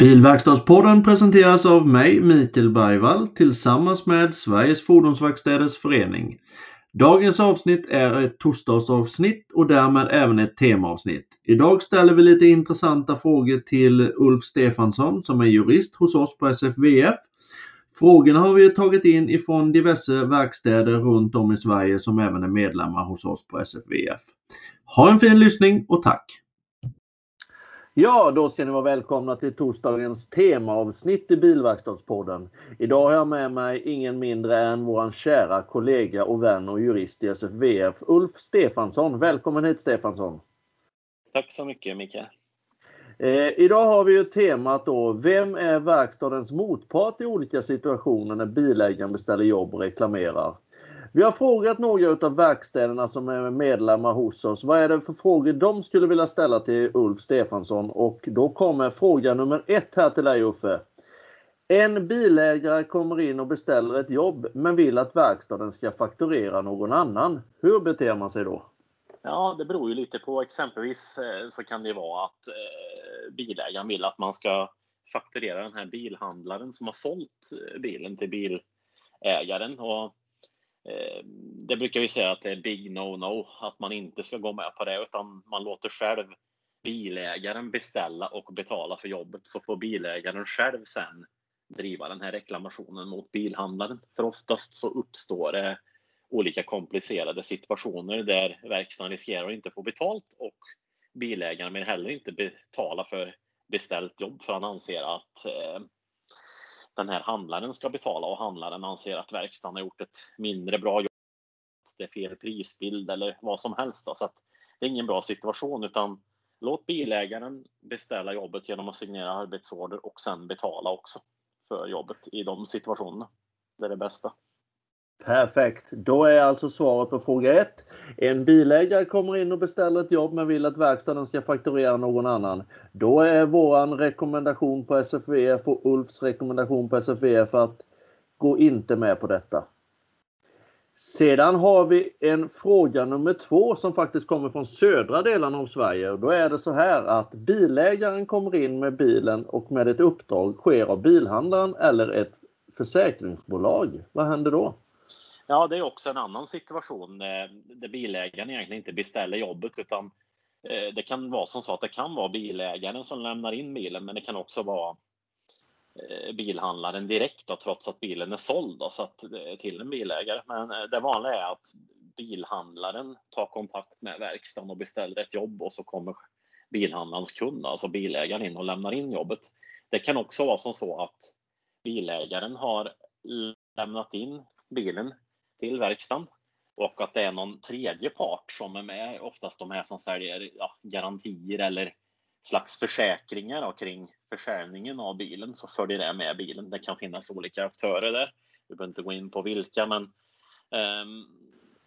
Bilverkstadspodden presenteras av mig, Mikael Bergvall, tillsammans med Sveriges Fordonsverkstäders Förening. Dagens avsnitt är ett torsdagsavsnitt och därmed även ett temaavsnitt. Idag ställer vi lite intressanta frågor till Ulf Stefansson som är jurist hos oss på SFVF. Frågorna har vi tagit in ifrån diverse verkstäder runt om i Sverige som även är medlemmar hos oss på SFVF. Ha en fin lyssning och tack! Ja, då ska ni vara välkomna till torsdagens temaavsnitt i Bilverkstadspodden. Idag har jag med mig ingen mindre än våran kära kollega och vän och jurist i SFVF, Ulf Stefansson. Välkommen hit Stefansson! Tack så mycket Micke! Eh, idag har vi ju temat då, vem är verkstadens motpart i olika situationer när bilägaren beställer jobb och reklamerar? Vi har frågat några av verkstäderna som är medlemmar hos oss. Vad är det för frågor de skulle vilja ställa till Ulf Stefansson? Och då kommer fråga nummer ett här till dig Uffe. En bilägare kommer in och beställer ett jobb men vill att verkstaden ska fakturera någon annan. Hur beter man sig då? Ja, det beror ju lite på. Exempelvis eh, så kan det vara att eh, bilägaren vill att man ska fakturera den här bilhandlaren som har sålt eh, bilen till bilägaren. Och Eh, det brukar vi säga att det är big no-no, att man inte ska gå med på det utan man låter själv bilägaren beställa och betala för jobbet så får bilägaren själv sen driva den här reklamationen mot bilhandlaren. För oftast så uppstår det olika komplicerade situationer där verkstaden riskerar att inte få betalt och bilägaren vill heller inte betala för beställt jobb för han anser att eh, den här handlaren ska betala och handlaren anser att verkstaden har gjort ett mindre bra jobb. Det är fel prisbild eller vad som helst. Då. Så att det är ingen bra situation utan låt bilägaren beställa jobbet genom att signera arbetsorder och sen betala också för jobbet i de situationerna. Det är det bästa. Perfekt. Då är alltså svaret på fråga 1. En bilägare kommer in och beställer ett jobb men vill att verkstaden ska fakturera någon annan. Då är våran rekommendation på SFVF och Ulfs rekommendation på SFVF att gå inte med på detta. Sedan har vi en fråga nummer två som faktiskt kommer från södra delen av Sverige. Då är det så här att bilägaren kommer in med bilen och med ett uppdrag sker av bilhandlaren eller ett försäkringsbolag. Vad händer då? Ja, det är också en annan situation eh, där bilägaren egentligen inte beställer jobbet utan eh, det kan vara som så att det kan vara bilägaren som lämnar in bilen men det kan också vara eh, bilhandlaren direkt då, trots att bilen är såld då, så att, till en bilägare. Men det vanliga är att bilhandlaren tar kontakt med verkstaden och beställer ett jobb och så kommer bilhandlarens kund, alltså bilägaren in och lämnar in jobbet. Det kan också vara som så att bilägaren har lämnat in bilen till verkstaden och att det är någon tredje part som är med, oftast de här som säljer ja, garantier eller slags försäkringar då, kring försäljningen av bilen så följer det med bilen. Det kan finnas olika aktörer där. Vi behöver inte gå in på vilka, men um,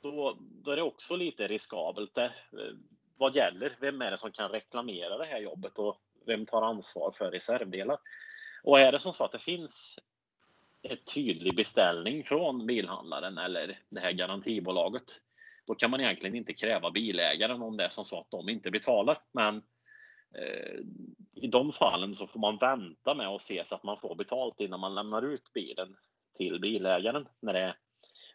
då, då, är det också lite riskabelt där. Eh, vad gäller? Vem är det som kan reklamera det här jobbet och vem tar ansvar för reservdelar? Och är det som så att det finns en tydlig beställning från bilhandlaren eller det här garantibolaget, då kan man egentligen inte kräva bilägaren om det är som så att de inte betalar. Men eh, i de fallen så får man vänta med att se så att man får betalt innan man lämnar ut bilen till bilägaren. När det är,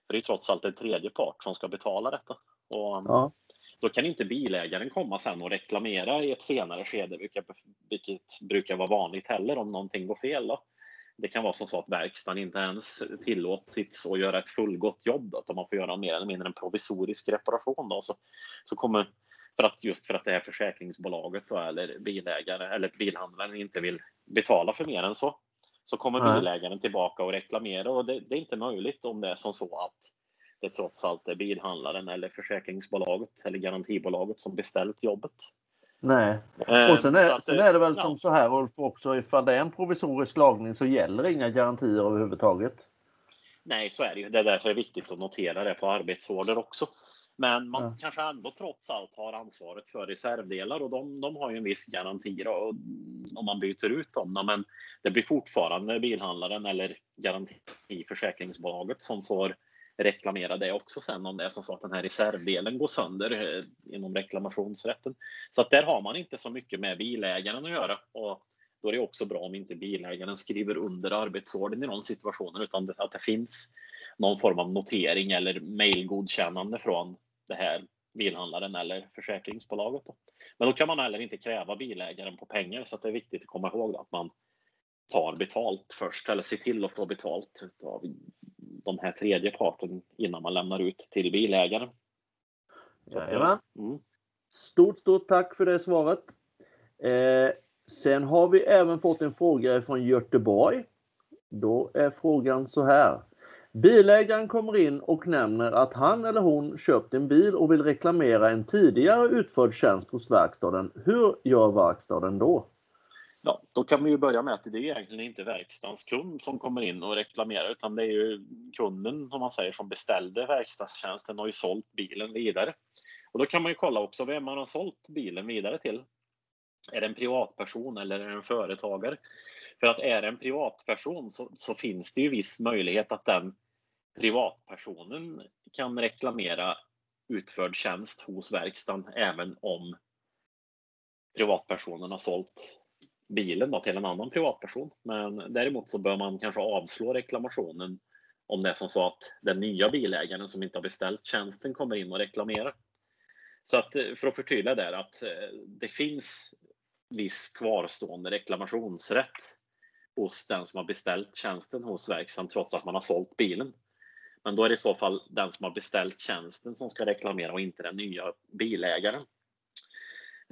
för det är trots allt en tredje part som ska betala detta. Och ja. Då kan inte bilägaren komma sen och reklamera i ett senare skede, vilket, vilket brukar vara vanligt heller om någonting går fel. Då. Det kan vara som så att verkstaden inte ens tillåtits att göra ett fullgott jobb, då, att man får göra mer eller mindre en provisorisk reparation. Då, så, så kommer, för att, just för att det här försäkringsbolaget då, eller bilägare eller bilhandlaren inte vill betala för mer än så, så kommer Nej. bilägaren tillbaka och reklamerar och det, det, är inte möjligt om det är som så att det trots allt är bilhandlaren eller försäkringsbolaget eller garantibolaget som beställt jobbet. Nej. Eh, och sen är, att, sen är det väl ja. som så här Ulf också, ifall det är en provisorisk lagning så gäller inga garantier överhuvudtaget. Nej, så är det ju. Det är därför det är viktigt att notera det på arbetsorder också. Men man ja. kanske ändå trots allt har ansvaret för reservdelar och de, de har ju en viss garanti då, om man byter ut dem. Men det blir fortfarande bilhandlaren eller garantiförsäkringsbolaget som får reklamera det också sen om det är som så att den här reservdelen går sönder eh, inom reklamationsrätten. Så att där har man inte så mycket med bilägaren att göra och då är det också bra om inte bilägaren skriver under arbetsordning i någon situation utan att det finns någon form av notering eller mejlgodkännande från det här bilhandlaren eller försäkringsbolaget. Då. Men då kan man heller inte kräva bilägaren på pengar så det är viktigt att komma ihåg att man tar betalt först eller ser till att få betalt av de här tredje parten innan man lämnar ut till bilägaren. Jajamän. Mm. Stort, stort tack för det svaret. Eh, sen har vi även fått en fråga från Göteborg. Då är frågan så här. Bilägaren kommer in och nämner att han eller hon köpt en bil och vill reklamera en tidigare utförd tjänst hos verkstaden. Hur gör verkstaden då? Ja, då kan man ju börja med att det är egentligen inte verkstadens kund som kommer in och reklamerar utan det är ju kunden som man säger som beställde verkstadstjänsten och har ju sålt bilen vidare. Och då kan man ju kolla också vem man har sålt bilen vidare till. Är det en privatperson eller är det en företagare? För att är det en privatperson så, så finns det ju viss möjlighet att den privatpersonen kan reklamera utförd tjänst hos verkstaden även om privatpersonen har sålt bilen då till en annan privatperson. Men däremot så bör man kanske avslå reklamationen om det är som så att den nya bilägaren som inte har beställt tjänsten kommer in och reklamerar. Så att eh, för att förtydliga där att eh, det finns viss kvarstående reklamationsrätt hos den som har beställt tjänsten hos verksam trots att man har sålt bilen. Men då är det i så fall den som har beställt tjänsten som ska reklamera och inte den nya bilägaren.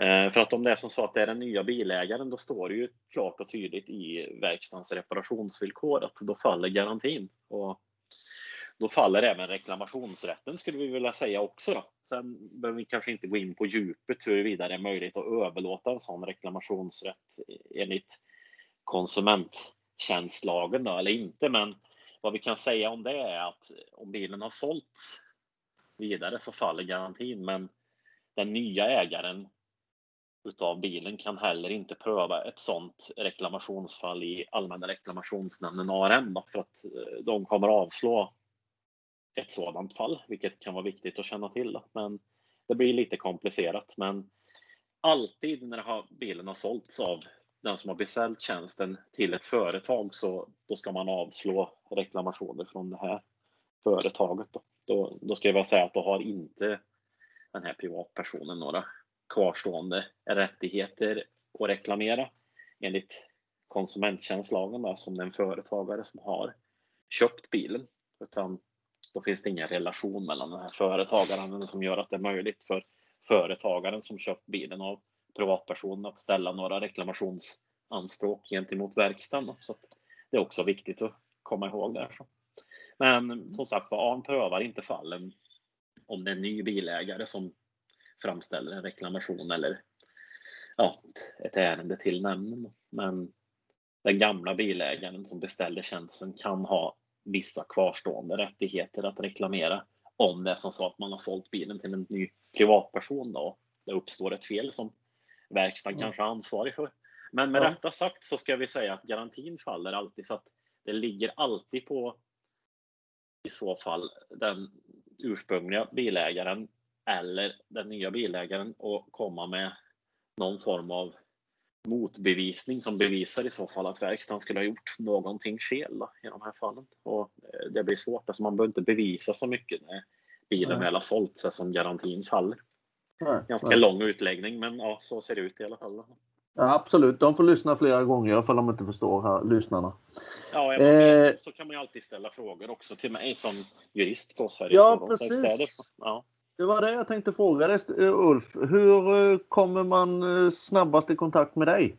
Eh, för att om det är som så att det är den nya bilägaren, då står det ju klart och tydligt i verkstadens reparationsvillkor att då faller garantin. Och då faller även reklamationsrätten skulle vi vilja säga också. Då. Sen behöver vi kanske inte gå in på djupet huruvida det är möjligt att överlåta en sån reklamationsrätt e-, enligt konsumenttjänstlagen då, eller inte. Men vad vi kan säga om det är att om bilen har sålts vidare så faller garantin. Men den nya ägaren utav bilen kan heller inte pröva ett sådant reklamationsfall i Allmänna reklamationsnämnden ARN för att eh, de kommer avslå ett sådant fall, vilket kan vara viktigt att känna till. Men det blir lite komplicerat. Men alltid när bilen har sålts av den som har beställt tjänsten till ett företag så då ska man avslå reklamationer från det här företaget. Då, då, då ska jag säga att då har inte den här privatpersonen några kvarstående rättigheter att reklamera enligt konsumenttjänstlagen då, som den företagare som har köpt bilen. Utan då finns det ingen relation mellan den här företagaren som gör att det är möjligt för företagaren som köpt bilen av privatpersonen att ställa några reklamationsanspråk gentemot verkstaden. Så det är också viktigt att komma ihåg där. Men som sagt ARN prövar inte fallen om det är en ny bilägare som framställer en reklamation eller ja, ett ärende till nämnden. Men den gamla bilägaren som beställde tjänsten kan ha vissa kvarstående rättigheter att reklamera om det är som så att man har sålt bilen till en ny privatperson då. Det uppstår ett fel som verkstaden mm. kanske är ansvarig för. Men med ja. detta sagt så ska vi säga att garantin faller alltid så att det ligger alltid på i så fall den ursprungliga bilägaren eller den nya bilägaren att komma med någon form av motbevisning som bevisar i så fall att verkstaden skulle ha gjort någonting fel då, i de här fallen. Och eh, det blir svårt, alltså man behöver inte bevisa så mycket när bilen väl har sålt sig som garantin faller. Nej, Ganska nej. lång utläggning, men ja, så ser det ut i alla fall. Ja, absolut, de får lyssna flera gånger ifall de inte förstår här, lyssnarna. Ja, eh, så kan man ju alltid ställa frågor också till mig som jurist på Sveriges Ja, precis. Ja. Det var det jag tänkte fråga dig Ulf. Hur eh, kommer man eh, snabbast i kontakt med dig?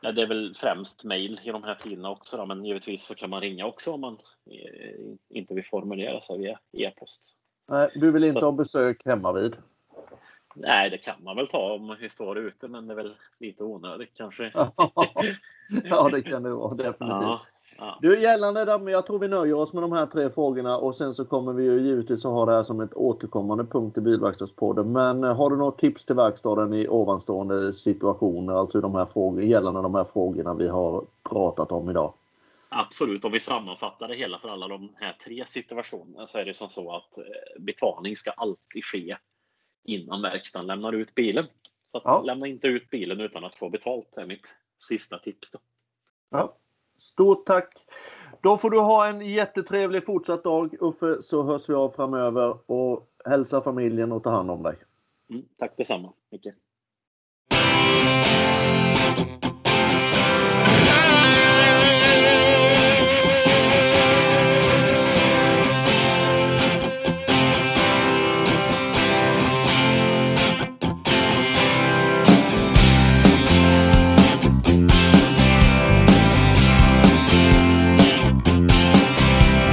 Ja, det är väl främst mejl i de här tiderna också då, men givetvis så kan man ringa också om man eh, inte vill formulera sig via e-post. Nej, du vill inte så ha besök hemma vid? Nej, det kan man väl ta om vi står ute, men det är väl lite onödigt kanske. ja, det kan det vara definitivt. Ja. Du, gällande det, men jag tror vi nöjer oss med de här tre frågorna och sen så kommer vi ju givetvis att ha det här som ett återkommande punkt i Bilverkstadspodden. Men eh, har du något tips till verkstaden i ovanstående situationer, alltså de här frågorna, gällande de här frågorna vi har pratat om idag? Absolut, om vi sammanfattar det hela för alla de här tre situationerna så är det som så att eh, betalning ska alltid ske innan verkstaden lämnar ut bilen. Så ja. lämna inte ut bilen utan att få betalt är mitt sista tips. Då. Ja. Stort tack! Då får du ha en jättetrevlig fortsatt dag Uffe, så hörs vi av framöver och hälsa familjen och ta hand om dig. Mm, tack detsamma. Mycket.